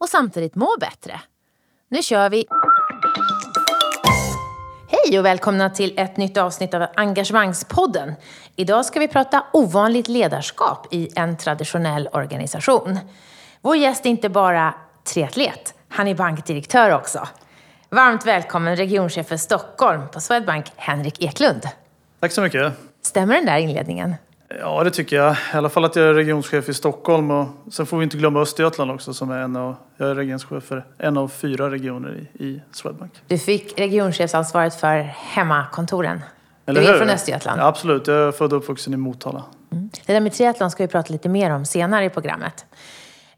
och samtidigt må bättre. Nu kör vi! Hej och välkomna till ett nytt avsnitt av Engagemangspodden. Idag ska vi prata ovanligt ledarskap i en traditionell organisation. Vår gäst är inte bara triatlet, han är bankdirektör också. Varmt välkommen regionchef för Stockholm på Swedbank, Henrik Eklund. Tack så mycket. Stämmer den där inledningen? Ja, det tycker jag. I alla fall att jag är regionschef i Stockholm. Och sen får vi inte glömma Östergötland också som är en av, jag är regionschef för en av fyra regioner i, i Swedbank. Du fick regionchefsansvaret för hemmakontoren. Eller du är hur? från Östergötland. Ja, absolut, jag är född och uppvuxen i Motala. Mm. Det där med triathlon ska vi prata lite mer om senare i programmet.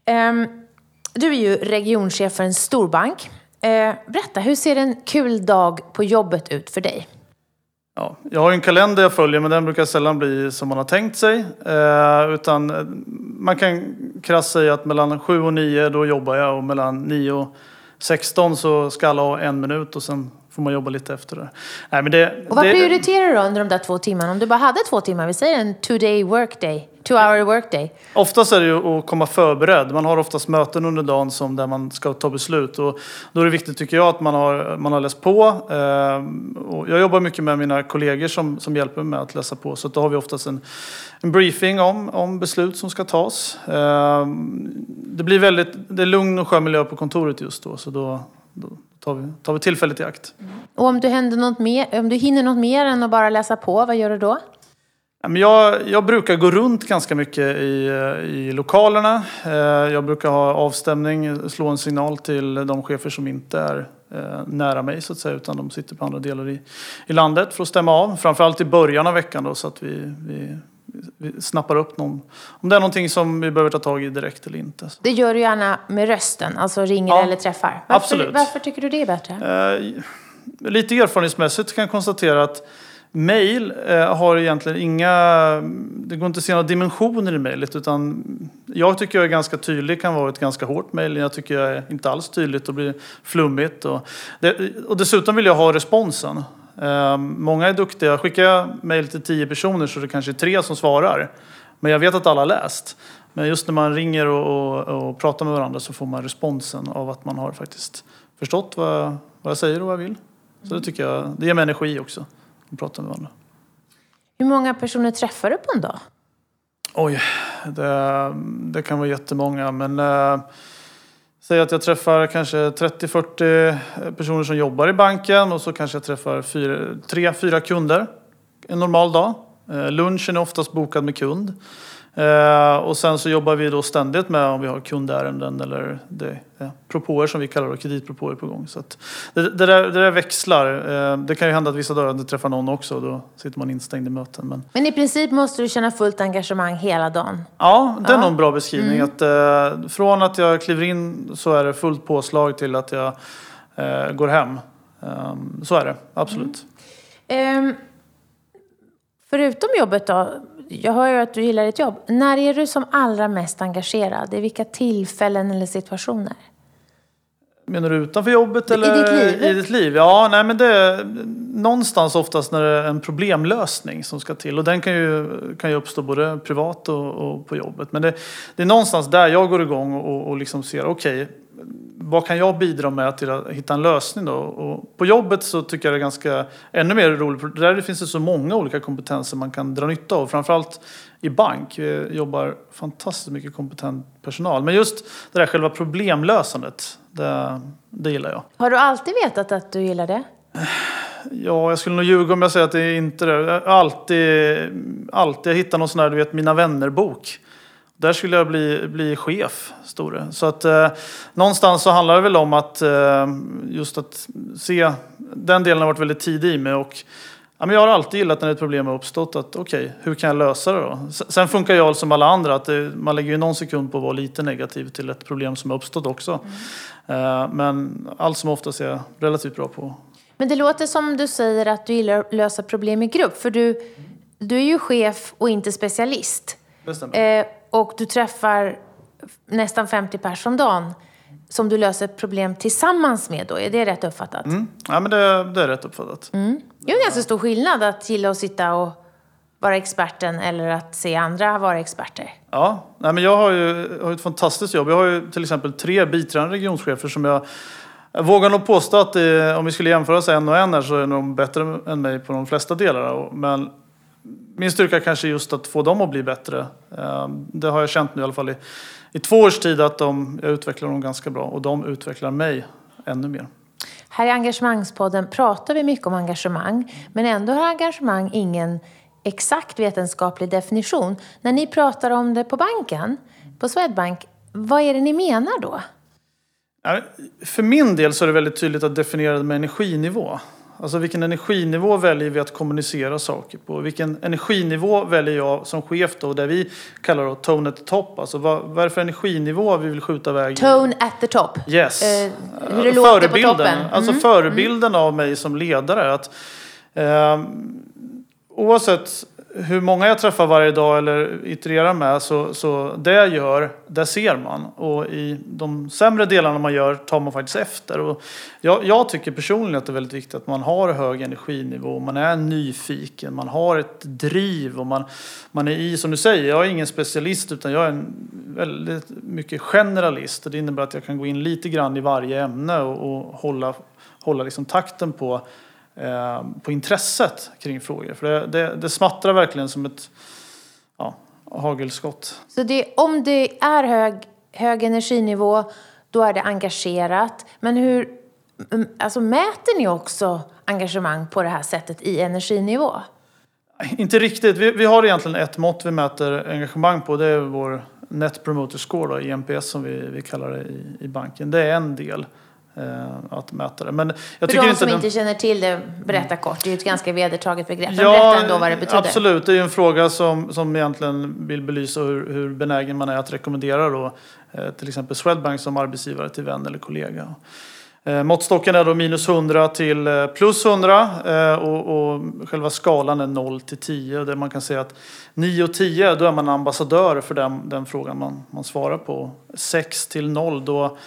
Um, du är ju regionchef för en storbank. Uh, berätta, hur ser en kul dag på jobbet ut för dig? Ja, jag har en kalender jag följer men den brukar sällan bli som man har tänkt sig. Eh, utan eh, man kan krasst säga att mellan 7 och 9 då jobbar jag och mellan 9 och 16 så ska alla ha en minut och sen får man jobba lite efter det. Nej, men det och vad det, prioriterar du då under de där två timmarna? Om du bara hade två timmar, vi säger en two day workday. Two hour workday? Oftast är det ju att komma förberedd. Man har oftast möten under dagen som där man ska ta beslut. Och då är det viktigt tycker jag att man har, man har läst på. Eh, och jag jobbar mycket med mina kollegor som, som hjälper mig med att läsa på. Så då har vi oftast en, en briefing om, om beslut som ska tas. Eh, det blir väldigt, det är lugn och skön miljö på kontoret just då. Så då, då tar, vi, tar vi tillfället i akt. Och om du, händer något mer, om du hinner något mer än att bara läsa på, vad gör du då? Jag, jag brukar gå runt ganska mycket i, i lokalerna. Eh, jag brukar ha avstämning, slå en signal till de chefer som inte är eh, nära mig så att säga, utan de sitter på andra delar i, i landet för att stämma av. Framförallt i början av veckan då, så att vi, vi snappar upp någon, om det är någonting som vi behöver ta tag i direkt eller inte. Det gör du gärna med rösten, alltså ringer ja, eller träffar. Varför, absolut. varför tycker du det är bättre? Eh, lite erfarenhetsmässigt kan jag konstatera att Mail eh, har egentligen inga, det går inte att se några dimensioner i mejlet utan jag tycker jag är ganska tydlig, kan vara ett ganska hårt mejl. Jag tycker jag är inte alls tydligt och blir flummigt. Och, det, och dessutom vill jag ha responsen. Eh, många är duktiga, skickar jag mejl till tio personer så är det kanske tre som svarar. Men jag vet att alla har läst. Men just när man ringer och, och, och pratar med varandra så får man responsen av att man har faktiskt förstått vad, vad jag säger och vad jag vill. Så det tycker jag, det ger mig energi också och prata med varandra. Hur många personer träffar du på en dag? Oj, det, det kan vara jättemånga. Men eh, säg att jag träffar kanske 30-40 personer som jobbar i banken och så kanske jag träffar 3-4 kunder en normal dag. Eh, lunchen är oftast bokad med kund. Eh, och sen så jobbar vi då ständigt med om vi har kundärenden eller det, ja, propåer som vi kallar det, kreditpropåer på gång. Så det, det, där, det där växlar. Eh, det kan ju hända att vissa dagar inte träffar någon också. Då sitter man instängd i möten. Men, men i princip måste du känna fullt engagemang hela dagen? Ja, det är ja. nog en bra beskrivning. Mm. Att, eh, från att jag kliver in så är det fullt påslag till att jag eh, går hem. Ehm, så är det, absolut. Mm. Um, förutom jobbet då? Jag hör ju att du gillar ditt jobb. När är du som allra mest engagerad? I vilka tillfällen eller situationer? Menar du utanför jobbet eller i ditt liv? I ditt liv? Ja, nej men det är någonstans oftast när det är en problemlösning som ska till. Och den kan ju, kan ju uppstå både privat och, och på jobbet. Men det, det, är någonstans där jag går igång och, och liksom ser, okej, okay, vad kan jag bidra med till att hitta en lösning då? Och på jobbet så tycker jag det är ganska ännu mer roligt. Där finns det så många olika kompetenser man kan dra nytta av. Framförallt i bank. Vi jobbar fantastiskt mycket kompetent personal. Men just det där själva problemlösandet, det, det gillar jag. Har du alltid vetat att du gillar det? Ja, jag skulle nog ljuga om jag säger att det är inte det. Jag alltid, alltid hittat någon sån här, du vet, Mina vänner-bok. Där skulle jag bli, bli chef, Store. Så att eh, någonstans så handlar det väl om att eh, just att se, den delen har varit väldigt tidig i mig och Ja, men jag har alltid gillat när ett problem har uppstått att okej, okay, hur kan jag lösa det då? Sen funkar jag som alla andra att det, man lägger ju någon sekund på att vara lite negativ till ett problem som har uppstått också. Mm. Men allt som oftast är jag relativt bra på. Men det låter som du säger att du gillar att lösa problem i grupp. För du, du är ju chef och inte specialist. Det stämmer. Och du träffar nästan 50 personer om dagen som du löser problem tillsammans med då. Är det rätt uppfattat? Mm. Ja, men det, det, är rätt uppfattat. Mm. Det är en ganska stor skillnad att gilla att sitta och vara experten eller att se andra vara experter. Ja, Nej, men jag har ju har ett fantastiskt jobb. Jag har ju till exempel tre biträdande regionschefer som jag jag vågar nog påstå att det, om vi skulle jämföra oss en och en här så är de bättre än mig på de flesta delar. Men min styrka kanske är just att få dem att bli bättre. Eh, det har jag känt nu i alla fall i, i två års tid att de, jag utvecklar dem ganska bra och de utvecklar mig ännu mer. Här i Engagemangspodden pratar vi mycket om engagemang men ändå har engagemang ingen exakt vetenskaplig definition. När ni pratar om det på banken, på Swedbank, vad är det ni menar då? För min del så är det väldigt tydligt att definiera det med energinivå. Alltså vilken energinivå väljer vi att kommunicera saker på? Vilken energinivå väljer jag som chef då, där vi kallar det tone at the top? Alltså vad, vad är det för energinivå vi vill skjuta iväg? Tone at the top? Yes. Uh, hur det låter på toppen? Mm. Alltså förebilden mm. av mig som ledare. Att, eh, oavsett hur många jag träffar varje dag eller itererar med så, så det jag gör, det ser man. Och i de sämre delarna man gör tar man faktiskt efter. Och jag, jag tycker personligen att det är väldigt viktigt att man har hög energinivå, man är nyfiken, man har ett driv och man, man är i, som du säger, jag är ingen specialist utan jag är en väldigt mycket generalist. Och det innebär att jag kan gå in lite grann i varje ämne och, och hålla, hålla liksom takten på Eh, på intresset kring frågor. För det, det, det smattrar verkligen som ett ja, hagelskott. Så det, om det är hög, hög energinivå, då är det engagerat. Men hur alltså, mäter ni också engagemang på det här sättet i energinivå? Inte riktigt. Vi, vi har egentligen ett mått vi mäter engagemang på. Det är vår Net Promoter Score, då, EMPS som vi, vi kallar det i, i banken. Det är en del. Eh, att mäta det. Men jag För de inte som den... inte känner till det, berätta kort. Det är ju ett ganska vedertaget begrepp. Men ja, berätta ändå vad det betyder. Absolut, det är ju en fråga som, som egentligen vill belysa hur, hur benägen man är att rekommendera då, eh, till exempel Swedbank som arbetsgivare till vän eller kollega. Eh, måttstocken är då minus 100 till plus 100 och, och själva skalan är 0 till 10. Där man kan säga att 9 och 10 då är man ambassadör för den, den frågan man, man svarar på. 6 till 0 då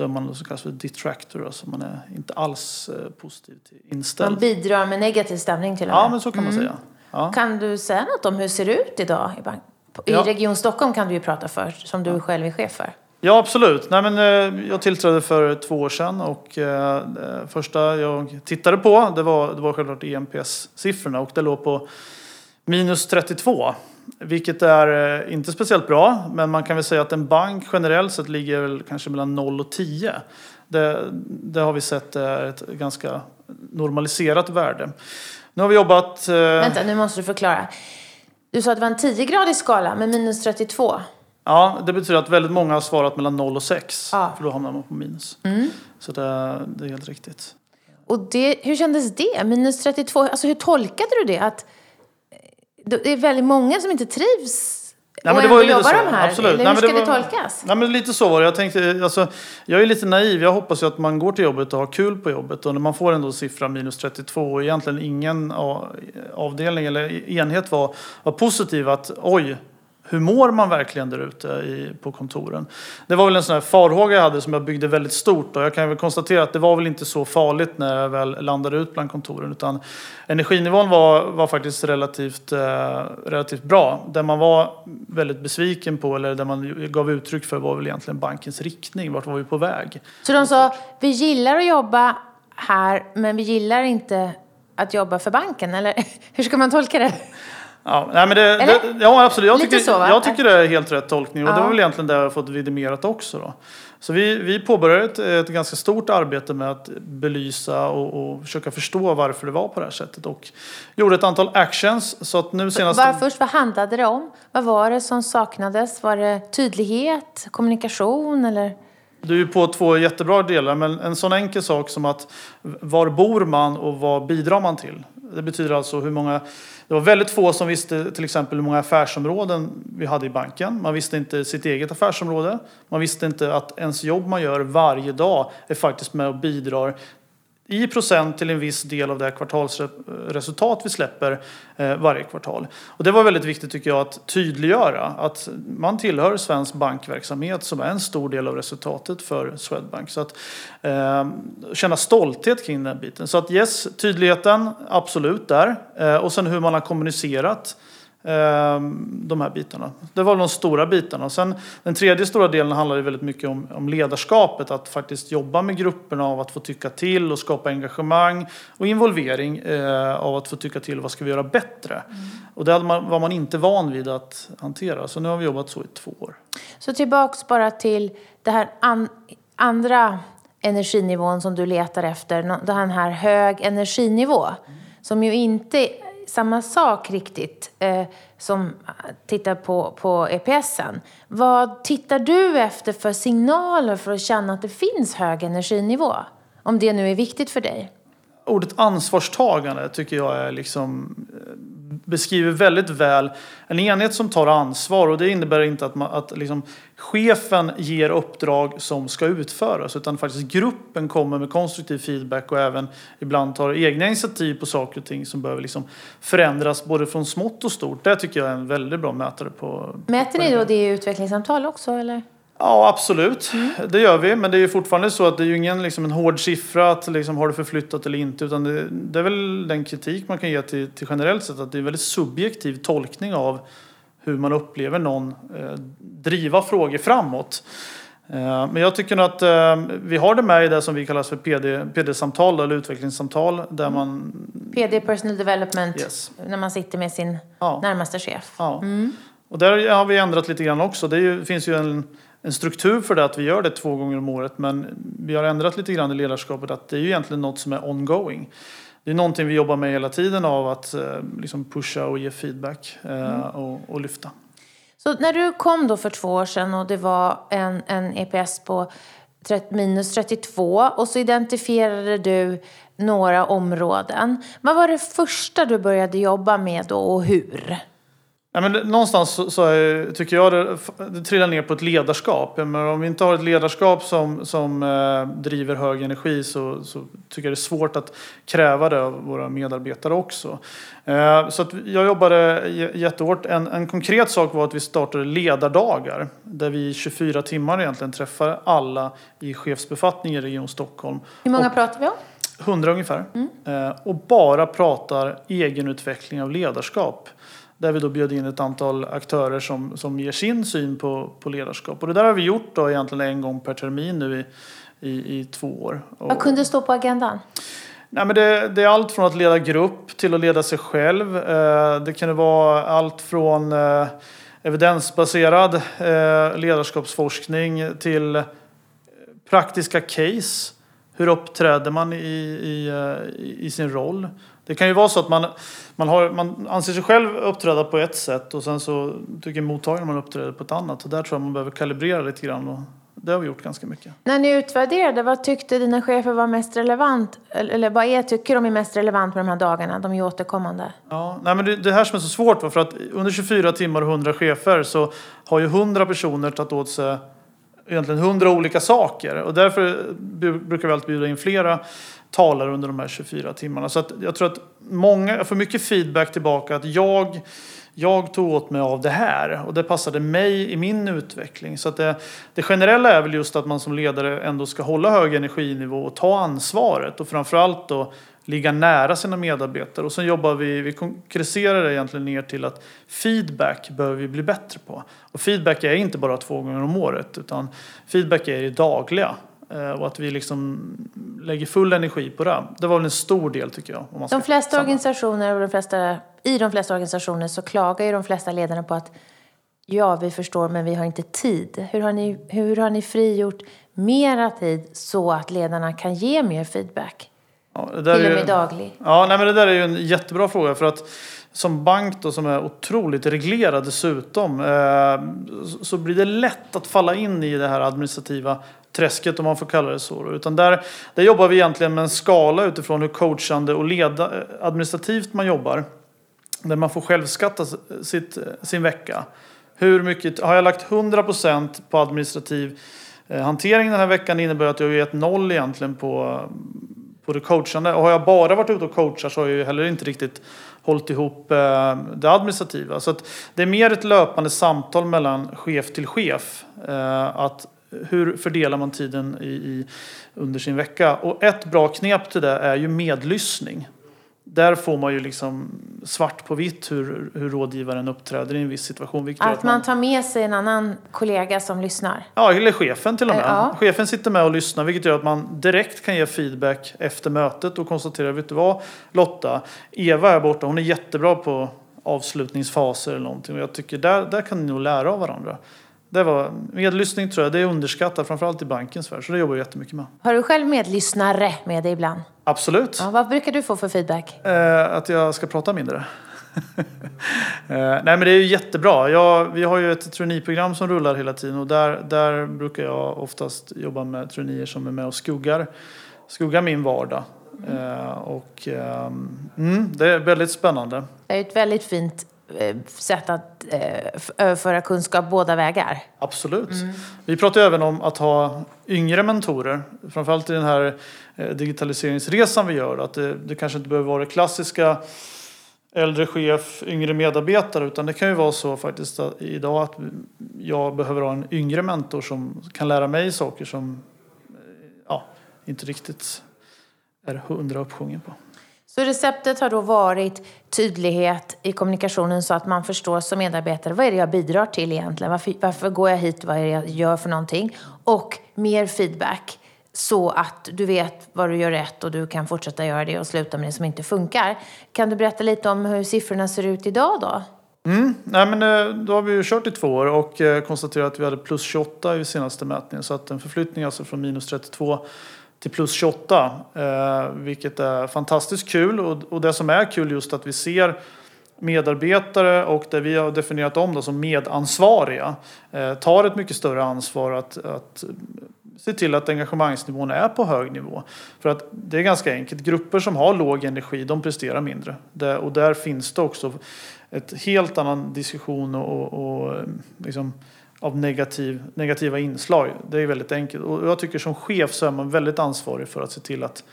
då är man så kallas för detractor, alltså man är inte alls eh, positivt inställd. Man bidrar med negativ stämning till och med. Ja, men så kan man mm. säga. Ja. Kan du säga något om hur det ser ut idag i, bank i ja. Region Stockholm kan du ju prata för, som du själv är chef för. Ja, absolut. Nej, men, eh, jag tillträdde för två år sedan och eh, första jag tittade på det var, det var självklart EMPS-siffrorna och det låg på minus 32. Vilket är eh, inte speciellt bra, men man kan väl säga att en bank generellt sett ligger väl kanske mellan 0 och 10. Det, det har vi sett är ett ganska normaliserat värde. Nu har vi jobbat... Eh... Vänta, nu måste du förklara. Du sa att det var en 10-gradig skala med minus 32. Ja, det betyder att väldigt många har svarat mellan 0 och 6. Ja. För då hamnar man på minus. Mm. Så det, det, är helt riktigt. Och det, hur kändes det? Minus 32, alltså hur tolkade du det? Att det är väldigt många som inte trivs Nej, och ändå jobbar så. de här. Absolut. Eller hur ska det, var, det tolkas? Nej, men lite så var det. Jag, tänkte, alltså, jag är lite naiv. Jag hoppas ju att man går till jobbet och har kul på jobbet. Och när man får ändå siffra minus 32 och egentligen ingen avdelning eller enhet var, var positiv att oj, hur mår man verkligen där ute på kontoren? Det var väl en sån här farhåga jag hade som jag byggde väldigt stort och jag kan väl konstatera att det var väl inte så farligt när jag väl landade ut bland kontoren utan energinivån var, var faktiskt relativt, eh, relativt bra. Det man var väldigt besviken på eller det man gav uttryck för var väl egentligen bankens riktning, vart var vi på väg? Så de sa, vi gillar att jobba här men vi gillar inte att jobba för banken eller hur ska man tolka det? Ja, nej, men det, det, ja absolut. Jag tycker, så, jag tycker det är helt rätt tolkning och ja. det var väl egentligen det jag har fått vidimerat också. Då. Så vi, vi påbörjade ett, ett ganska stort arbete med att belysa och, och försöka förstå varför det var på det här sättet och gjorde ett antal actions. Så att nu senast... Var först, vad handlade det om? Vad var det som saknades? Var det tydlighet, kommunikation eller? Du är på två jättebra delar, men en sån enkel sak som att var bor man och vad bidrar man till? Det betyder alltså hur många... Det var väldigt få som visste till exempel hur många affärsområden vi hade i banken. Man visste inte sitt eget affärsområde. Man visste inte att ens jobb man gör varje dag är faktiskt med och bidrar i procent till en viss del av det kvartalsresultat vi släpper eh, varje kvartal. Och det var väldigt viktigt tycker jag att tydliggöra att man tillhör svensk bankverksamhet som är en stor del av resultatet för Swedbank. Så att eh, känna stolthet kring den biten. Så att yes, tydligheten absolut där. Eh, och sen hur man har kommunicerat de här bitarna. Det var de stora bitarna. Sen, den tredje stora delen handlar väldigt mycket om, om, ledarskapet. Att faktiskt jobba med grupperna av att få tycka till och skapa engagemang och involvering eh, av att få tycka till vad ska vi göra bättre. Mm. Och det man, var man inte van vid att hantera. Så nu har vi jobbat så i två år. Så tillbaks bara till det här an, andra energinivån som du letar efter. Den här hög energinivå. Mm. Som ju inte samma sak riktigt eh, som tittar på, på EPSen. Vad tittar du efter för signaler för att känna att det finns hög energinivå? Om det nu är viktigt för dig. Ordet ansvarstagande tycker jag är liksom eh, beskriver väldigt väl en enhet som tar ansvar och det innebär inte att, man, att liksom, chefen ger uppdrag som ska utföras utan faktiskt gruppen kommer med konstruktiv feedback och även ibland tar egna initiativ på saker och ting som behöver liksom förändras både från smått och stort. Det tycker jag är en väldigt bra mätare på. Mäter ni då det i utvecklingssamtal också eller? Ja, absolut. Mm. Det gör vi. Men det är ju fortfarande så att det är ju ingen liksom, en hård siffra att liksom, har du förflyttat eller inte. Utan det, det, är väl den kritik man kan ge till, till generellt sett. Att det är en väldigt subjektiv tolkning av hur man upplever någon eh, driva frågor framåt. Eh, men jag tycker nog att eh, vi har det med i det som vi kallar för PD, PD-samtal eller utvecklingssamtal. Där mm. man... PD, personal development, yes. när man sitter med sin ja. närmaste chef. Ja. Mm. Och där har vi ändrat lite grann också. Det ju, finns ju en en struktur för det att vi gör det två gånger om året. Men vi har ändrat lite grann i ledarskapet att det är ju egentligen något som är ongoing. Det är någonting vi jobbar med hela tiden av att eh, liksom pusha och ge feedback eh, mm. och, och, lyfta. Så när du kom då för två år sedan och det var en, en EPS på minus 32 och så identifierade du några områden. Vad var det första du började jobba med då och hur? Ja, men någonstans så, så är, tycker jag det, det trillar ner på ett ledarskap. Men om vi inte har ett ledarskap som, som eh, driver hög energi så, så, tycker jag det är svårt att kräva det av våra medarbetare också. Eh, så jag jobbade jättehårt. En, en konkret sak var att vi startade ledardagar där vi 24 timmar egentligen träffar alla i chefsbefattning i Region Stockholm. Hur många och, pratar vi om? 100 ungefär. Mm. Eh, och bara pratar egenutveckling av ledarskap. Där vi då bjöd in ett antal aktörer som, som ger sin syn på, på ledarskap. Och det där har vi gjort då egentligen en gång per termin nu i, i, i två år. Vad kunde stå på agendan? Nej, men det, det, är allt från att leda grupp till att leda sig själv. Eh, det kan vara allt från eh, evidensbaserad eh, ledarskapsforskning till praktiska case. Hur uppträder man i, i, i sin roll? Det kan ju vara så att man, man, har, man anser sig själv uppträda på ett sätt och sen så tycker mottagaren man uppträder på ett annat. Och där tror jag man behöver kalibrera lite grann. Och det har vi gjort ganska mycket. När ni utvärderade, vad tyckte dina chefer var mest relevant? Eller vad är, tycker de är mest relevant med de här dagarna? De är återkommande. Ja, nej men det, det här som är så svårt var för att under 24 timmar och 100 chefer så har ju 100 personer tagit åt sig egentligen 100 olika saker. Och därför brukar vi alltid bjuda in flera talar under de här 24 timmarna. Så att jag tror att många, jag får mycket feedback tillbaka att jag, jag tog åt mig av det här och det passade mig i min utveckling. Så att det, det generella är väl just att man som ledare ändå ska hålla hög energinivå och ta ansvaret och framförallt då ligga nära sina medarbetare. Och sen jobbar vi, vi konkretiserar det egentligen ner till att feedback behöver vi bli bättre på. Och feedback är inte bara två gånger om året utan feedback är det dagliga. Eh, och att vi liksom lägger full energi på det. Det var väl en stor del tycker jag. Om de flesta samma. organisationer och de flesta, i de flesta organisationer så klagar ju de flesta ledarna på att ja, vi förstår men vi har inte tid. Hur har ni, hur har ni frigjort mera tid så att ledarna kan ge mer feedback? Ja, det där Till och med daglig. Ja, nej, men det där är ju en jättebra fråga för att som bank då, som är otroligt reglerad dessutom eh, så blir det lätt att falla in i det här administrativa träsket om man får kalla det så. Utan där, där jobbar vi egentligen med en skala utifrån hur coachande och leda, eh, administrativt man jobbar. Där man får självskatta sitt, eh, sin vecka. Hur mycket, har jag lagt 100% på administrativ eh, hantering den här veckan innebär att jag har gett noll egentligen på, på det coachande. Och har jag bara varit ute och coachat så har jag ju heller inte riktigt hållit ihop eh, det administrativa. Så det är mer ett löpande samtal mellan chef till chef. Eh, att hur fördelar man tiden i, i, under sin vecka? Och ett bra knep till det är ju medlyssning där får man ju liksom svart på vitt hur, hur rådgivaren uppträder i en viss situation. Att, att man tar med sig en annan kollega som lyssnar? Ja, eller chefen till och med. Ja. Chefen sitter med och lyssnar vilket gör att man direkt kan ge feedback efter mötet och konstatera, vet du vad Lotta, Eva är borta, hon är jättebra på avslutningsfaser eller någonting och jag tycker där, där kan ni nog lära av varandra. Det var, medlyssning tror jag, det är underskattat framförallt i bankens värld. Så det jobbar jag jättemycket med. Har du själv medlyssnare med dig ibland? Absolut. Ja, vad brukar du få för feedback? Eh, att jag ska prata mindre. eh, nej men det är ju jättebra. Jag, vi har ju ett traineeprogram som rullar hela tiden och där, där brukar jag oftast jobba med traineer som är med och skuggar, skuggar min vardag. Eh, och, ehm, mm, det är väldigt spännande. Det är ett väldigt fint Eh, sätt att eh, överföra kunskap båda vägar. Absolut. Mm. Vi pratar även om att ha yngre mentorer. Framförallt i den här eh, digitaliseringsresan vi gör. Att det, det kanske inte behöver vara det klassiska äldre chef, yngre medarbetare. Utan det kan ju vara så faktiskt att idag att jag behöver ha en yngre mentor som kan lära mig saker som ja, inte riktigt är hundra uppsjungen på. Så receptet har då varit tydlighet i kommunikationen så att man förstår som medarbetare vad är det jag bidrar till egentligen? Varför, varför går jag hit? Vad är det jag gör för någonting? Och mer feedback så att du vet vad du gör rätt och du kan fortsätta göra det och sluta med det som inte funkar. Kan du berätta lite om hur siffrorna ser ut idag då? Mm. Nej, men eh, då har vi ju kört i två år och eh, konstaterat att vi hade plus 28 i senaste mätningen. Så att en förflyttning alltså från minus 32 till plus 28. Eh, vilket är fantastiskt kul. Och, och det som är kul just att vi ser medarbetare och det vi har definierat om då som medansvariga eh, tar ett mycket större ansvar att, att se till att engagemangsnivån är på hög nivå. För att det är ganska enkelt. Grupper som har låg energi de presterar mindre. Det, och där finns det också ett helt annan diskussion och, och liksom, av negativ, negativa inslag. Det är väldigt enkelt. Och jag tycker som chef så är man väldigt ansvarig för att se till att,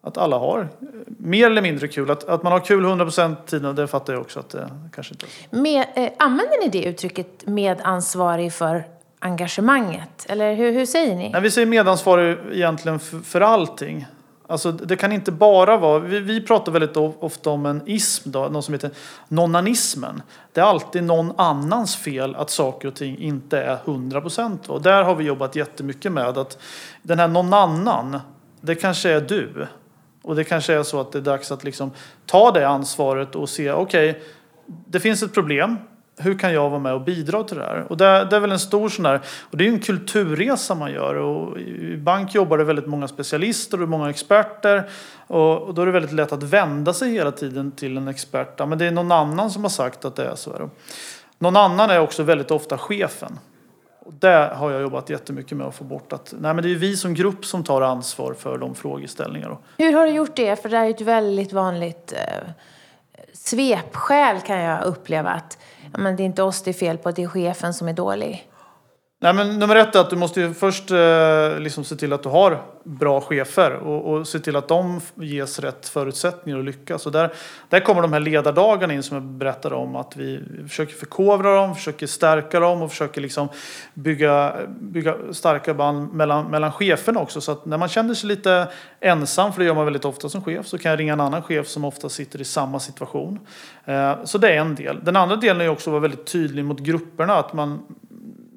att alla har mer eller mindre kul. Att, att man har kul 100% tiden, det fattar jag också att det kanske inte är. Med, eh, använder ni det uttrycket medansvarig för engagemanget? Eller hur, hur säger ni? Nej, vi säger medansvarig egentligen för, för allting. Alltså, det kan inte bara vara, vi, vi pratar väldigt ofta om en ism, då, något som heter nonanismen. Det är alltid någon annans fel att saker och ting inte är 100 procent. Och där har vi jobbat jättemycket med att den här någon annan, det kanske är du. Och det kanske är så att det är dags att liksom ta det ansvaret och se, okej, okay, det finns ett problem, hur kan jag vara med och bidra till det här? Och det, det är väl en stor sån där, och det är ju en kulturresa man gör. Och I bank jobbar det väldigt många specialister och många experter. Och, och då är det väldigt lätt att vända sig hela tiden till en expert. Ja, men det är någon annan som har sagt att det är så här. Någon annan är också väldigt ofta chefen. Och det har jag jobbat jättemycket med att få bort. Att, nej, men det är vi som grupp som tar ansvar för de frågeställningarna. Hur har du gjort det? För det är ju ett väldigt vanligt eh, svepskäl kan jag uppleva. att ja, men det är inte oss det är fel på, det är chefen som är dålig. Nej, men nummer ett är att du måste först eh, liksom se till att du har bra chefer och, och se till att de ges rätt förutsättningar att lyckas. Och där, där kommer de här ledardagarna in som jag berättade om. Att vi försöker förkovra dem, försöker stärka dem och försöker liksom bygga, bygga starka band mellan, mellan cheferna också. Så att när man känner sig lite ensam, för det gör man väldigt ofta som chef, så kan jag ringa en annan chef som ofta sitter i samma situation. Eh, så det är en del. Den andra delen är också att vara väldigt tydlig mot grupperna. Att man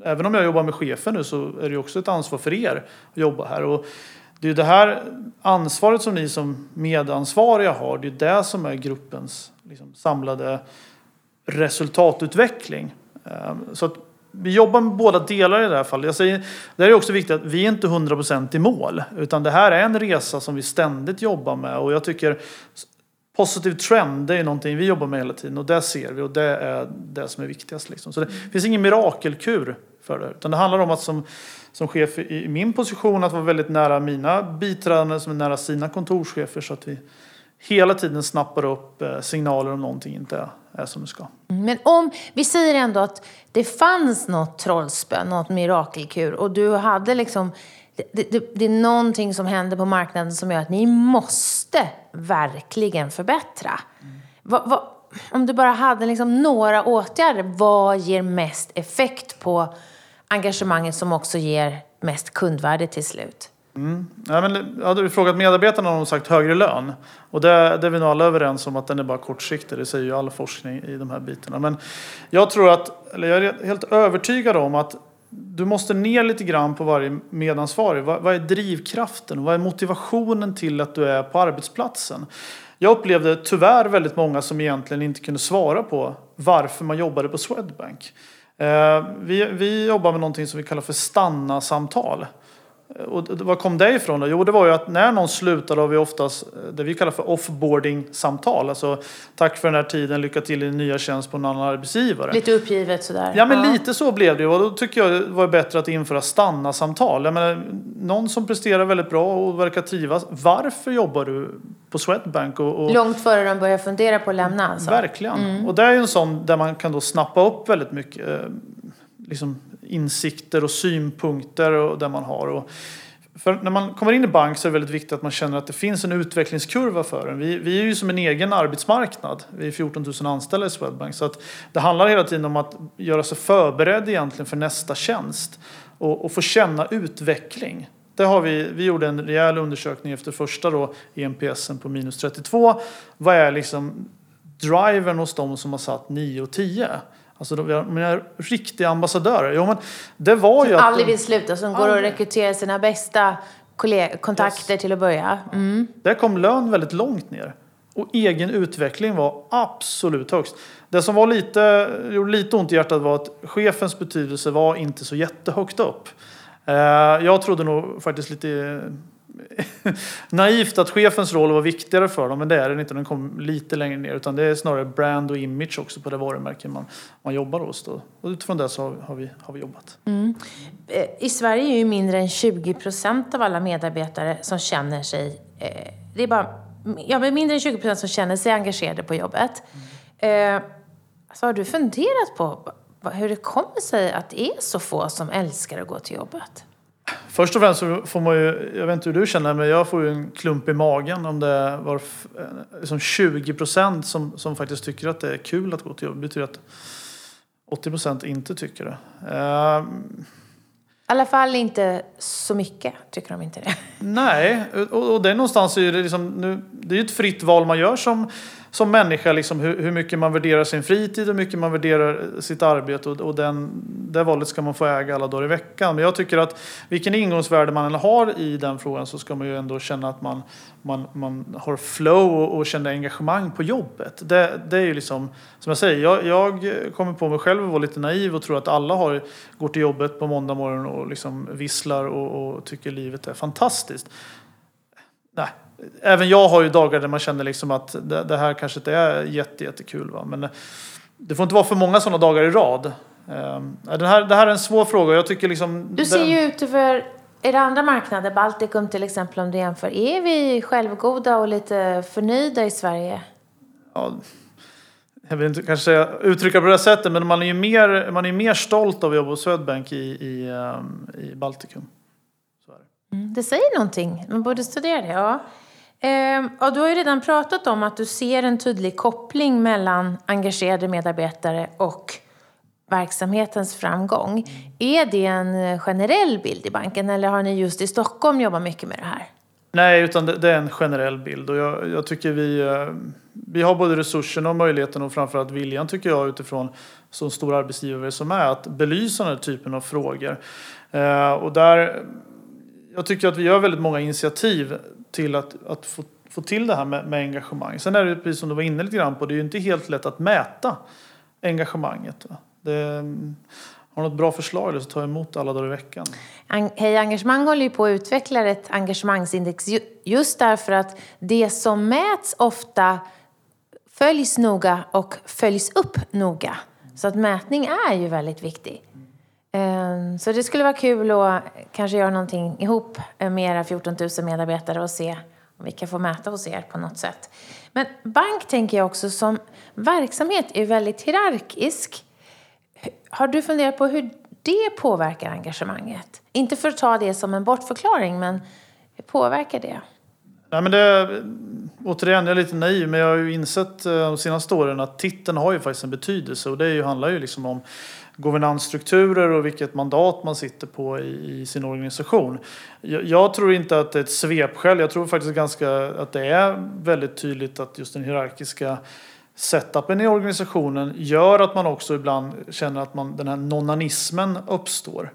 även om jag jobbar med chefen nu så är det också ett ansvar för er att jobba här. Och det är det här ansvaret som ni som medansvariga har, det är det som är gruppens liksom, samlade resultatutveckling. Ehm, så att vi jobbar med båda delar i det här fallet. Jag säger, det är också viktigt att vi är inte 100% i mål. Utan det här är en resa som vi ständigt jobbar med. Och jag tycker Positiv trend, det är någonting vi jobbar med hela tiden och det ser vi och det är det som är viktigast. Liksom. Så det finns ingen mirakelkur för det. Utan det handlar om att som, som chef i min position att vara väldigt nära mina biträdande som är nära sina kontorschefer så att vi hela tiden snappar upp eh, signaler om någonting inte är som det ska. Mm, men om, vi säger ändå att det fanns något trollspö, något mirakelkur och du hade liksom det, det, det, är någonting som händer på marknaden som gör att ni måste verkligen förbättra. Mm. Va, va, om du bara hade liksom några åtgärder, vad ger mest effekt på engagemanget som också ger mest kundvärde till slut? Mm. Ja, men, hade du frågat medarbetarna om de sagt högre lön. Och det, det är vi nog alla överens om att den är bara kortsiktig. Det säger ju all forskning i de här bitarna. Men jag tror att, eller jag är helt övertygad om att du måste ner lite grann på varje medansvarig. Vad, vad är drivkraften? Vad är motivationen till att du är på arbetsplatsen? Jag upplevde tyvärr väldigt många som egentligen inte kunde svara på varför man jobbade på Swedbank. Eh, vi, vi jobbar med någonting som vi kallar för stanna-samtal. Och vad kom det ifrån då? Jo, det var ju att när någon slutar har vi oftast eh, det vi kallar för offboarding-samtal. Alltså tack för den här tiden, lycka till i din nya tjänst på en annan arbetsgivare. Lite uppgivet sådär. Ja, men ja. lite så blev det. Och då tycker jag det var bättre att införa stanna-samtal. Jag menar, någon som presterar väldigt bra och verkar trivas. Varför jobbar du på Swedbank? Och, och... Långt före de börjar fundera på att lämna alltså. Verkligen. Mm. Och det är ju en sån där man kan då snappa upp väldigt mycket. Eh, liksom insikter och synpunkter och där man har. Och för när man kommer in i bank så är det väldigt viktigt att man känner att det finns en utvecklingskurva för en. Vi, vi är ju som en egen arbetsmarknad. Vi är 14 000 anställda i Swedbank. Så att det handlar hela tiden om att göra sig förberedd egentligen för nästa tjänst och, och få känna utveckling. Det har vi, vi gjorde en rejäl undersökning efter första då, EMPSen på minus 32. Vad är liksom drivern hos de som har satt 9 och 10? Alltså de, mina riktiga ambassadörer. Jo, men det var som ju aldrig vill sluta, som går och rekryterar sina bästa kontakter yes. till att börja. Mm. Där kom lön väldigt långt ner. Och egen utveckling var absolut högst. Det som var lite, gjorde lite ont i hjärtat var att chefens betydelse var inte så jättehögt upp. Eh, jag trodde nog faktiskt lite naivt att chefens roll var viktigare för dem, men det är den inte. Den kom lite längre ner. Utan det är snarare brand och image också på det varumärke man, man jobbar hos. Då. Och utifrån det så har, har, vi, har vi jobbat. Mm. Eh, I Sverige är ju mindre än 20 procent av alla medarbetare som känner sig... Eh, det är bara ja, men mindre än 20 procent som känner sig engagerade på jobbet. Mm. Eh, så har du funderat på hur det kommer sig att det är så få som älskar att gå till jobbet? Först och främst så får man ju, jag vet inte hur du känner, men jag får ju en klump i magen om det var liksom 20 procent som, som faktiskt tycker att det är kul att gå till jobbet. Det betyder att 80 procent inte tycker det. Uh, i alla fall inte så mycket, tycker de inte det. Nej, och, och det är någonstans det, liksom, nu, det är ju ett fritt val man gör som, som människa, liksom, hur, hur mycket man värderar sin fritid och hur mycket man värderar eh, sitt arbete. Och, och den, det valet ska man få äga alla dagar i veckan. Men jag tycker att vilken ingångsvärde man än har i den frågan så ska man ju ändå känna att man, man, man har flow och, och känner engagemang på jobbet. Det, det är ju liksom, som jag säger, jag, jag kommer på mig själv att vara lite naiv och tror att alla har, går till jobbet på måndag morgon och liksom visslar och, och tycker livet är fantastiskt. Nej, även jag har ju dagar där man känner liksom att det, det här kanske inte är jätte, jättekul. Va? Men det får inte vara för många sådana dagar i rad. Um, det, här, det här är en svår fråga. Jag tycker liksom, du ser den... ju ut över era andra marknader, Baltikum till exempel om du jämför. Är vi självgoda och lite förnöjda i Sverige? Ja, jag vill inte kanske uttrycka på det sättet, men man är ju mer, man är mer stolt av att jobba på Swedbank i, i, um, i Baltikum. Så är det. Mm, det säger någonting. Man borde studera det. Ja. Eh, du har ju redan pratat om att du ser en tydlig koppling mellan engagerade medarbetare och verksamhetens framgång. Är det en eh, generell bild i banken eller har ni just i Stockholm jobbat mycket med det här? Nej, utan det, det är en generell bild och jag, jag, tycker vi, eh, vi har både resurserna och möjligheten och framförallt viljan tycker jag utifrån så stor arbetsgivare som är att belysa den här typen av frågor. Eh, och där, jag tycker att vi gör väldigt många initiativ till att, att få, få till det här med, med engagemang. Sen är det precis som du var inne lite grann på, det är ju inte helt lätt att mäta engagemanget. Det, har du något bra förslag så tar jag emot alla dagar i veckan. Hej Engagemang håller ju på att utveckla ett engagemangsindex just därför att det som mäts ofta följs noga och följs upp noga. Så att mätning är ju väldigt viktig. Ehm, så det skulle vara kul att kanske göra någonting ihop med era 14 000 medarbetare och se om vi kan få mäta hos er på något sätt. Men bank tänker jag också som verksamhet är väldigt hierarkisk. Har du funderat på hur det påverkar engagemanget? Inte för att ta det som en bortförklaring, men hur påverkar det? Nej, men det, återigen, jag är lite naiv, men jag har ju insett eh, de senaste åren att titeln har ju faktiskt en betydelse och det handlar ju liksom om governansstrukturer och vilket mandat man sitter på i, i sin organisation. Jag, jag, tror inte att det är ett svepskäl. Jag tror faktiskt ganska att det är väldigt tydligt att just den hierarkiska setupen i organisationen gör att man också ibland känner att man, den här nonanismen uppstår.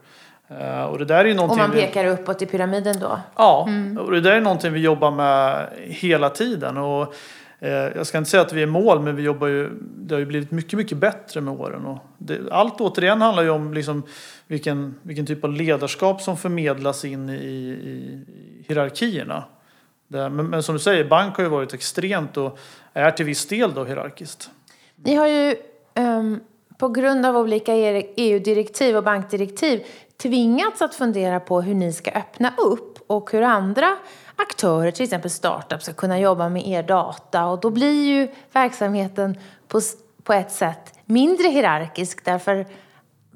Uh, och, det där är och man pekar vi... uppåt i pyramiden då? Ja, mm. och det där är någonting vi jobbar med hela tiden. Och Eh, jag ska inte säga att vi är mål, men vi jobbar ju, det har ju blivit mycket, mycket bättre med åren. Och det, allt återigen handlar ju om liksom vilken, vilken typ av ledarskap som förmedlas in i, i hierarkierna. Det, men, men, som du säger, bank har ju varit extremt och är till viss del då hierarkiskt. Ni har ju um, på grund av olika e EU-direktiv och bankdirektiv tvingats att fundera på hur ni ska öppna upp och hur andra aktörer, till exempel startups, ska kunna jobba med er data. Och då blir ju verksamheten på, på ett sätt mindre hierarkisk därför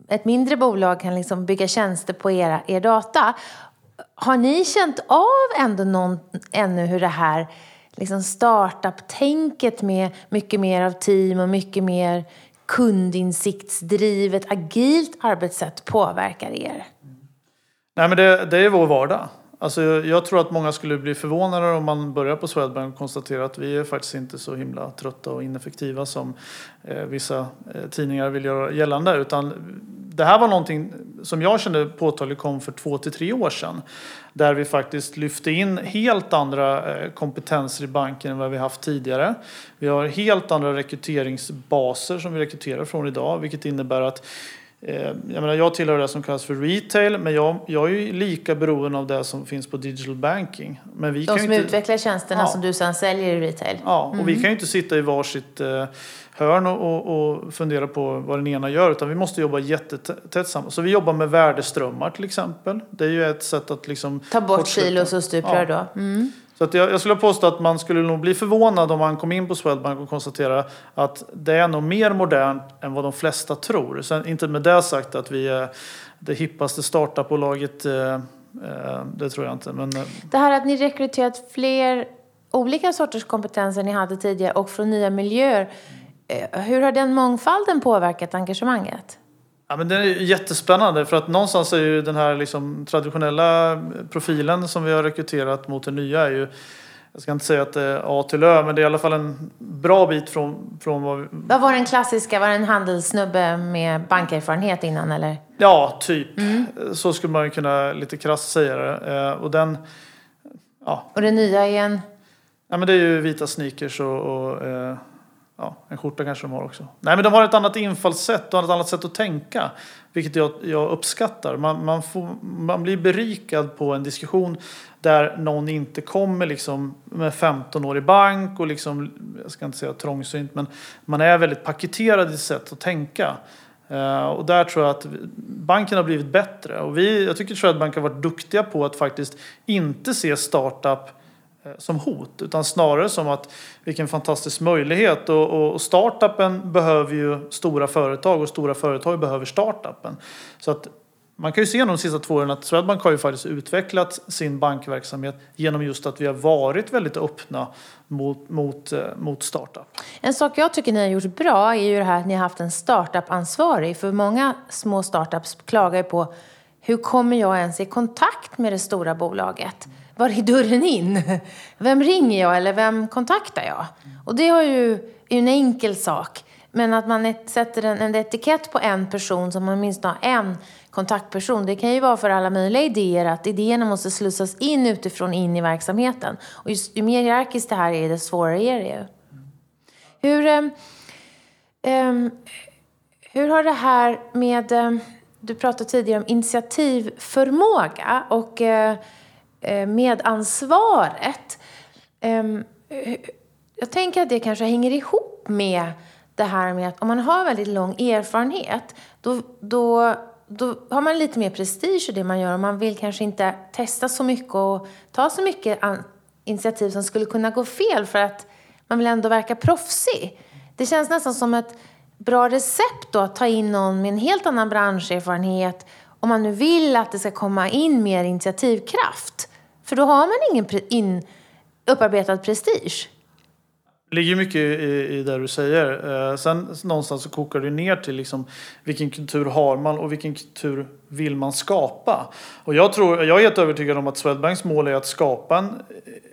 ett mindre bolag kan liksom bygga tjänster på era, er data. Har ni känt av ändå någon, ännu hur det här liksom startup-tänket med mycket mer av team och mycket mer kundinsiktsdrivet, agilt arbetssätt påverkar er? Nej, men det, det är vår vardag. Alltså, jag tror att många skulle bli förvånade om man börjar på Swedbank och konstaterar att vi är faktiskt inte så himla trötta och ineffektiva som eh, vissa eh, tidningar vill göra gällande. Utan det här var någonting som jag kände påtagligt kom för två till tre år sedan. Där vi faktiskt lyfte in helt andra eh, kompetenser i banken än vad vi haft tidigare. Vi har helt andra rekryteringsbaser som vi rekryterar från idag, vilket innebär att jag, menar, jag tillhör det som kallas för retail, men jag, jag är lika beroende av det som finns på digital banking. Men vi De som inte, utvecklar tjänsterna ja, som du sedan säljer i retail? Ja, och mm. vi kan ju inte sitta i varsitt eh, hörn och, och, och fundera på vad den ena gör utan vi måste jobba jättetätt samman. Så vi jobbar med värdeströmmar till exempel. Det är ju ett sätt att liksom Ta bort silos och stuprör ja. då. Mm. Så att jag, jag, skulle påstå att man skulle nog bli förvånad om man kom in på Swedbank och konstaterade att det är nog mer modernt än vad de flesta tror. Sen inte med det sagt att vi är det hippaste startupbolaget. Eh, eh det tror jag inte. Men, eh. det här att ni rekryterat fler olika sorters kompetenser ni hade tidigare och från nya miljöer. Eh, hur har den mångfalden påverkat engagemanget? Ja, men det är jättespännande för att någonstans är ju den här liksom traditionella profilen som vi har rekryterat mot den nya är ju jag ska inte säga att det är A till Ö, men det är i alla fall en bra bit från, från vad vi... Vad var den klassiska? Var det en handelssnubbe med bankerfarenhet innan eller? Ja, typ. Mm. Så skulle man kunna lite krasst säga det. Eh, och den... Ja. Och det nya är en? Ja, men det är ju vita sneakers och, och eh, Ja, en skjorta kanske de har också. Nej, men de har ett annat infallssätt och ett annat sätt att tänka. Vilket jag, jag uppskattar. Man, man, får, man blir berikad på en diskussion där någon inte kommer liksom med 15 år i bank och liksom, jag ska inte säga trångsynt, men man är väldigt paketerad i sitt sätt att tänka. Uh, och där tror jag att banken har blivit bättre. Och vi, jag tycker att Swedbank har varit duktiga på att faktiskt inte se startup Eh, som hot utan snarare som att vilken fantastisk möjlighet och, och startupen behöver ju stora företag och stora företag behöver startupen. Så att man kan ju se de sista två åren att Swedbank har ju faktiskt utvecklat sin bankverksamhet genom just att vi har varit väldigt öppna mot, mot, eh, mot startup. En sak jag tycker ni har gjort bra är ju det här att ni har haft en startup-ansvarig. För många små startups klagar ju på hur kommer jag ens i kontakt med det stora bolaget? Var är dörren in? Vem ringer jag eller vem kontaktar jag? Och det har ju, är en enkel sak. Men att man sätter en, en etikett på en person som man minst har en kontaktperson. Det kan ju vara för alla möjliga idéer att idéerna måste slussas in utifrån in i verksamheten. Och just, ju mer hierarkiskt det här är, desto svårare är det ju. Hur, um, um, hur har det här med... Um, du pratade tidigare om initiativförmåga. och uh, Eh, medansvaret. Ehm, jag tänker att det kanske hänger ihop ihop med det här med att om man har väldigt lång erfarenhet då, då, då har man lite mer prestige i det man gör och man vill kanske inte testa så mycket och ta så mycket initiativ som skulle kunna gå fel för att man vill ändå verka proffsig. Det känns nästan som ett bra recept då att ta in någon med en helt annan branscherfarenhet om man nu vill att det ska komma in mer initiativkraft. För då har man ingen in, upparbetad prestige. Det ligger mycket i, i det du säger. Eh, sen någonstans så kokar det ner till liksom, vilken kultur har man och vilken kultur vill man skapa? Och jag, tror, jag är helt övertygad om att Swedbanks mål är att skapa en,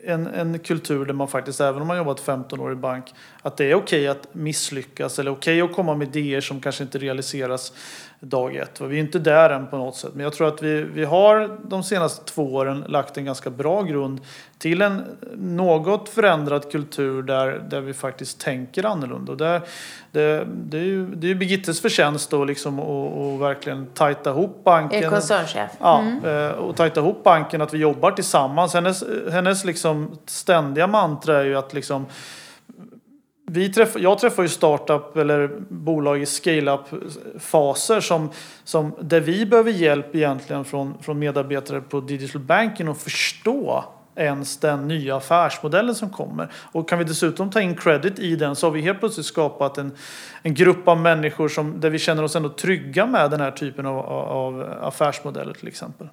en, en kultur där man faktiskt, även om man jobbat 15 år i bank, att det är okej okay att misslyckas eller okej okay att komma med idéer som kanske inte realiseras dag ett. Vi är inte där än på något sätt. Men jag tror att vi, vi har de senaste två åren lagt en ganska bra grund till en något förändrad kultur där, där vi faktiskt tänker annorlunda. Och där, det, det är ju det är Birgittes förtjänst då liksom att verkligen tajta ihop banken. Är koncernchef. Ja, mm. Eh, och tajta ihop banken, att vi jobbar tillsammans. Hennes, hennes liksom ständiga mantra är ju att liksom vi träff, jag träffar ju startup eller bolag i scale-up-faser som, som, där vi behöver hjälp egentligen från, från medarbetare på digital banking att förstå ens den nya affärsmodellen som kommer. Och kan vi dessutom ta in credit i den så har vi helt plötsligt skapat en, en grupp av människor som, där vi känner oss ändå trygga med den här typen av, av affärsmodeller till exempel.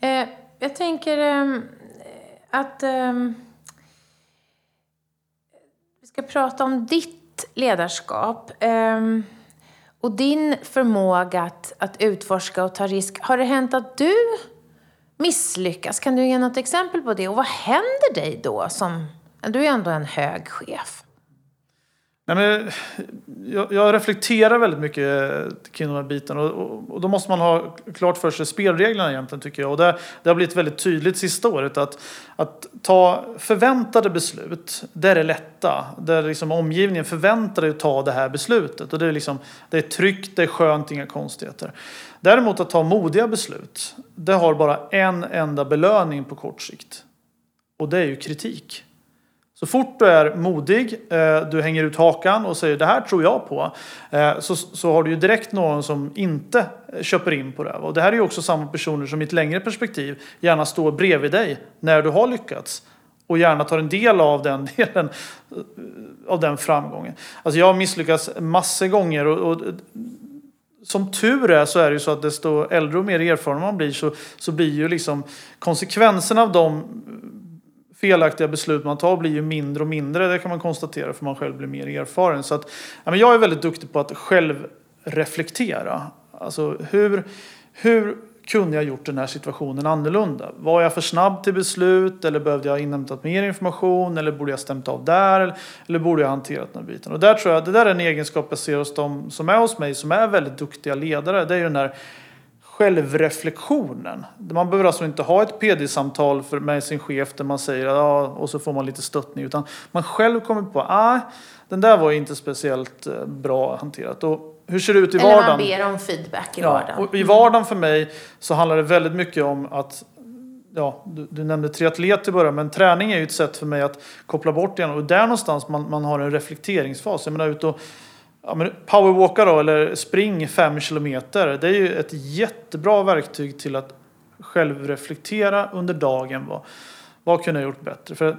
Eh, jag tänker eh, att eh, vi ska prata om ditt ledarskap. Ehm, och din förmåga att, att utforska och ta risk. Har det hänt att du misslyckas? Kan du ge något exempel på det? Och vad händer dig då? Som, du är ändå en hög chef. Nej, men jag, jag, reflekterar väldigt mycket kring de här bitarna och, och, och, då måste man ha klart för sig spelreglerna egentligen tycker jag. Och det, det har blivit väldigt tydligt sista året att, att ta förväntade beslut, det är det lätta. Där liksom omgivningen förväntar dig att ta det här beslutet och det är, liksom, det är tryggt, det är skönt, inga konstigheter. Däremot att ta modiga beslut, det har bara en enda belöning på kort sikt. Och det är ju kritik. Så fort du är modig, eh, du hänger ut hakan och säger det här tror jag på. Eh, så, så har du ju direkt någon som inte köper in på det. Och det här är ju också samma personer som i ett längre perspektiv gärna står bredvid dig när du har lyckats. Och gärna tar en del av den delen eh, av den framgången. Alltså jag har misslyckats massor gånger och, och som tur är så är det ju så att desto äldre och mer erfaren man blir så, så blir ju liksom konsekvenserna av de felaktiga beslut man tar blir ju mindre och mindre. Det kan man konstatera för man själv blir mer erfaren. Så att, ja, men jag är väldigt duktig på att själv reflektera. Alltså hur, hur kunde jag gjort den här situationen annorlunda? Var jag för snabb till beslut eller behövde jag inhämtat mer information eller borde jag stämt av där eller, borde jag hanterat den här biten? Och där tror jag, det där är en egenskap jag ser hos de som är hos mig som är väldigt duktiga ledare. Det är ju den här självreflektionen. Man behöver alltså inte ha ett PD-samtal med sin chef där man säger ja, och så får man lite stöttning. Utan man själv kommer på att ah, den där var inte speciellt eh, bra hanterat. Och hur ser det ut i vardagen? Eller man ber om feedback i ja, vardagen. Och I vardagen för mig så handlar det väldigt mycket om att Ja, du, du nämnde triatlet i början, men träning är ju ett sätt för mig att koppla bort igen. Och där någonstans man, man har en reflekteringsfas. Jag menar, ut och ja, men powerwalka då, eller spring fem kilometer. Det är ju ett jättebra verktyg till att själv reflektera under dagen. Vad, vad kunde jag gjort bättre? För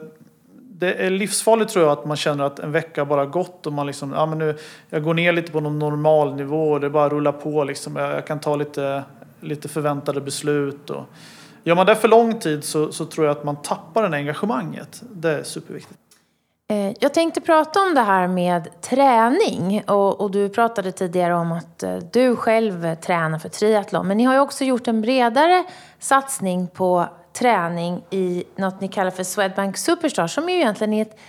det är livsfarligt tror jag att man känner att en vecka bara gått och man liksom, ja men nu, jag går ner lite på någon normal nivå och det bara rullar på liksom. Jag, jag kan ta lite, lite förväntade beslut och gör man det för lång tid så, så tror jag att man tappar det engagemanget. Det är superviktigt. Eh, jag tänkte prata om det här med träning och, och, du pratade tidigare om att eh, du själv tränar för triathlon. Men ni har ju också gjort en bredare satsning på träning i något ni kallar för Swedbank Superstar som ju egentligen är ett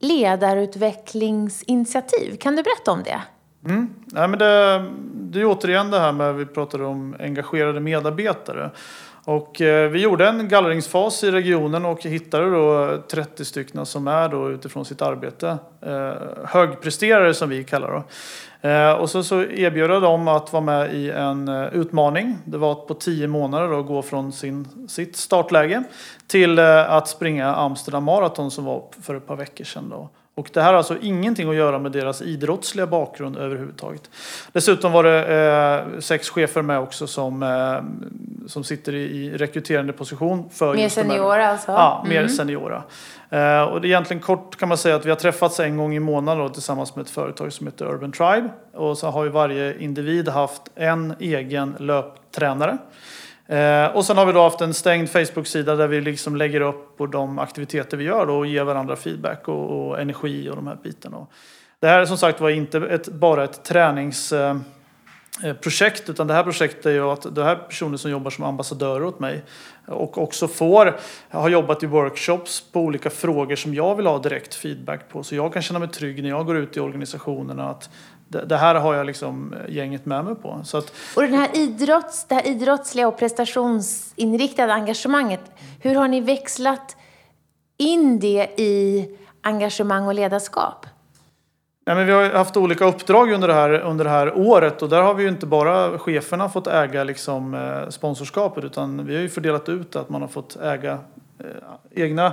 ledarutvecklingsinitiativ. Kan du berätta om det? Mm. Nej, men det, det är återigen det här med vi pratade om engagerade medarbetare. Och eh, vi gjorde en gallringsfas i regionen och hittade då 30 stycken som är då utifrån sitt arbete eh, högpresterare som vi kallar det. Eh, och så, så erbjöd jag dem att vara med i en utmaning. Det var på tio månader att gå från sin, sitt startläge till att springa Amsterdam Marathon som var för ett par veckor sedan. Då. Och det här har alltså ingenting att göra med deras idrottsliga bakgrund överhuvudtaget. Dessutom var det eh, sex chefer med också som, eh, som sitter i, i rekryterande position. För mer seniora alltså? Ja, mer mm. seniora. Eh, och det är egentligen kort kan man säga att vi har träffats en gång i månaden då, tillsammans med ett företag som heter Urban Tribe. Och så har ju varje individ haft en egen löptränare. Eh, och sen har vi då haft en stängd Facebook-sida där vi liksom lägger upp på de aktiviteter vi gör då och ger varandra feedback och, och energi och de här bitarna. Det här är som sagt var inte ett, bara ett träningsprojekt eh, eh, utan det här projektet är ju att det här personer som jobbar som ambassadörer åt mig och också får, har jobbat i workshops på olika frågor som jag vill ha direkt feedback på så jag kan känna mig trygg när jag går ut i organisationerna att det, det, här har jag liksom eh, gänget med mig på. Så att, och den här idrotts, det här idrottsliga och prestationsinriktade engagemanget, hur har ni växlat in det i engagemang och ledarskap? Nej, men vi har haft olika uppdrag under det, här, under det här året och där har vi ju inte bara cheferna fått äga liksom, eh, sponsorskapet utan vi har ju fördelat ut att man har fått äga eh, egna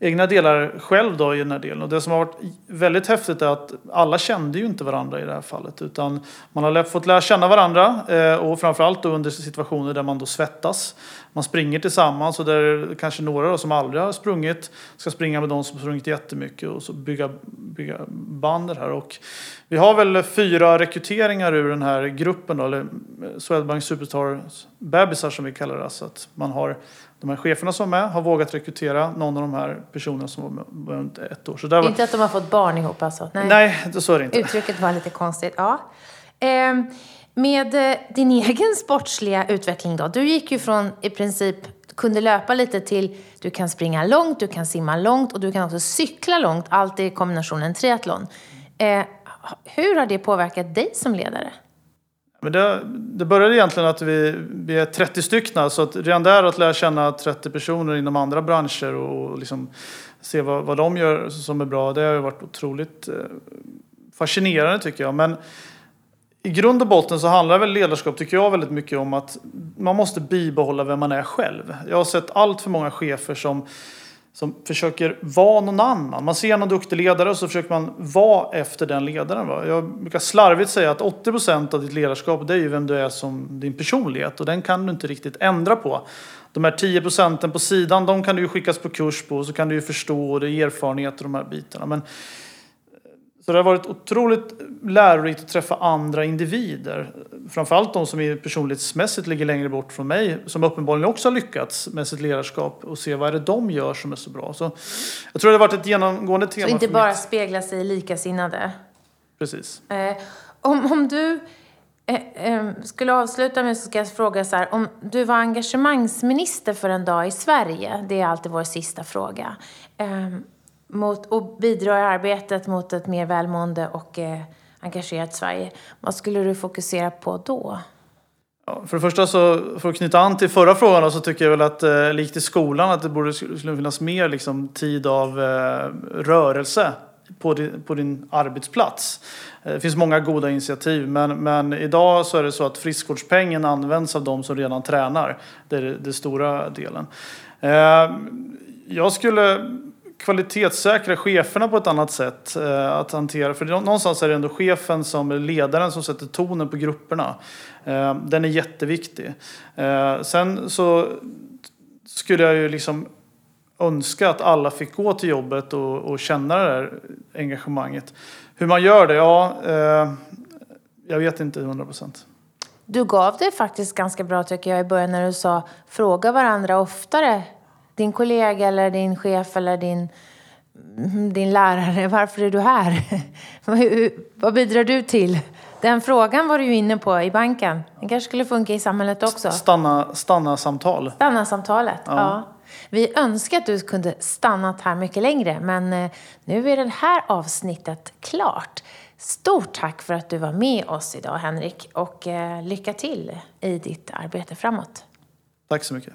egna delar själv då i den här delen. Och det som har varit väldigt häftigt är att alla kände ju inte varandra i det här fallet. Utan man har fått lära känna varandra eh, och framförallt då under situationer där man då svettas. Man springer tillsammans och där kanske några då som aldrig har sprungit ska springa med de som sprungit jättemycket och så bygga, bygga band här. Och vi har väl fyra rekryteringar ur den här gruppen då, eller Swedbank Superstar bebisar som vi kallar det. Så att man har de här cheferna som är med har vågat rekrytera någon av de här personerna som var runt ett år. Så där var... Inte att de har fått barn ihop alltså? Nej, Nej så är det inte. Uttrycket var lite konstigt. Ja. Eh, med eh, din egen sportsliga utveckling då? Du gick ju från i princip kunde löpa lite till du kan springa långt, du kan simma långt och du kan också cykla långt. Allt i kombinationen triathlon. Eh, hur har det påverkat dig som ledare? Men det, det började egentligen att vi, vi är 30 stycken. Så att redan där att lära känna 30 personer inom andra branscher och liksom se vad, vad de gör som är bra. Det har varit otroligt eh, fascinerande tycker jag. Men i grund och botten så handlar väl ledarskap tycker jag väldigt mycket om att man måste bibehålla vem man är själv. Jag har sett allt för många chefer som som försöker vara någon annan. Man ser någon duktig ledare och så försöker man vara efter den ledaren. Va? Jag brukar slarvigt säga att 80% av ditt ledarskap det är ju vem du är som din personlighet och den kan du inte riktigt ändra på. De här 10 procenten på sidan de kan du ju skickas på kurs på och så kan du ju förstå och det är erfarenhet och de här bitarna. Men så det har varit otroligt lärorikt att träffa andra individer. Framförallt de som personlighetsmässigt ligger längre bort från mig. Som uppenbarligen också har lyckats med sitt ledarskap. Och se vad är det de gör som är så bra. Så jag tror det har varit ett genomgående tema. Så inte bara mitt... spegla sig i likasinnade? Precis. Eh, om, om du eh, eh, skulle avsluta med så ska jag fråga så här. Om du var engagemangsminister för en dag i Sverige. Det är alltid vår sista fråga. Mot, och bidrar i arbetet mot ett mer välmående och eh, engagerat Sverige. Vad skulle du fokusera på då? Ja, för det första så, för att knyta an till förra frågan så tycker jag väl att eh, likt i skolan att det borde skulle finnas mer liksom, tid av eh, rörelse på din, på din arbetsplats. Eh, det finns många goda initiativ men, men idag så är det så att friskvårdspengen används av de som redan tränar. Det är den stora delen. Eh, jag skulle kvalitetssäkra cheferna på ett annat sätt eh, att hantera. För någonstans är det ändå chefen som är ledaren som sätter tonen på grupperna. Eh, den är jätteviktig. Eh, sen så skulle jag ju liksom önska att alla fick gå till jobbet och, och känna det där engagemanget. Hur man gör det, ja, eh, jag vet inte hundra procent. Du gav det faktiskt ganska bra tycker jag i början när du sa fråga varandra oftare din kollega eller din chef eller din, din lärare, varför är du här? Vad bidrar du till? Den frågan var du ju inne på i banken. Den kanske skulle funka i samhället också. Stanna, stanna samtal. Stanna samtalet, ja. ja. Vi önskar att du kunde stannat här mycket längre, men eh, nu är det här avsnittet klart. Stort tack för att du var med oss idag, Henrik, och eh, lycka till i ditt arbete framåt. Tack så mycket.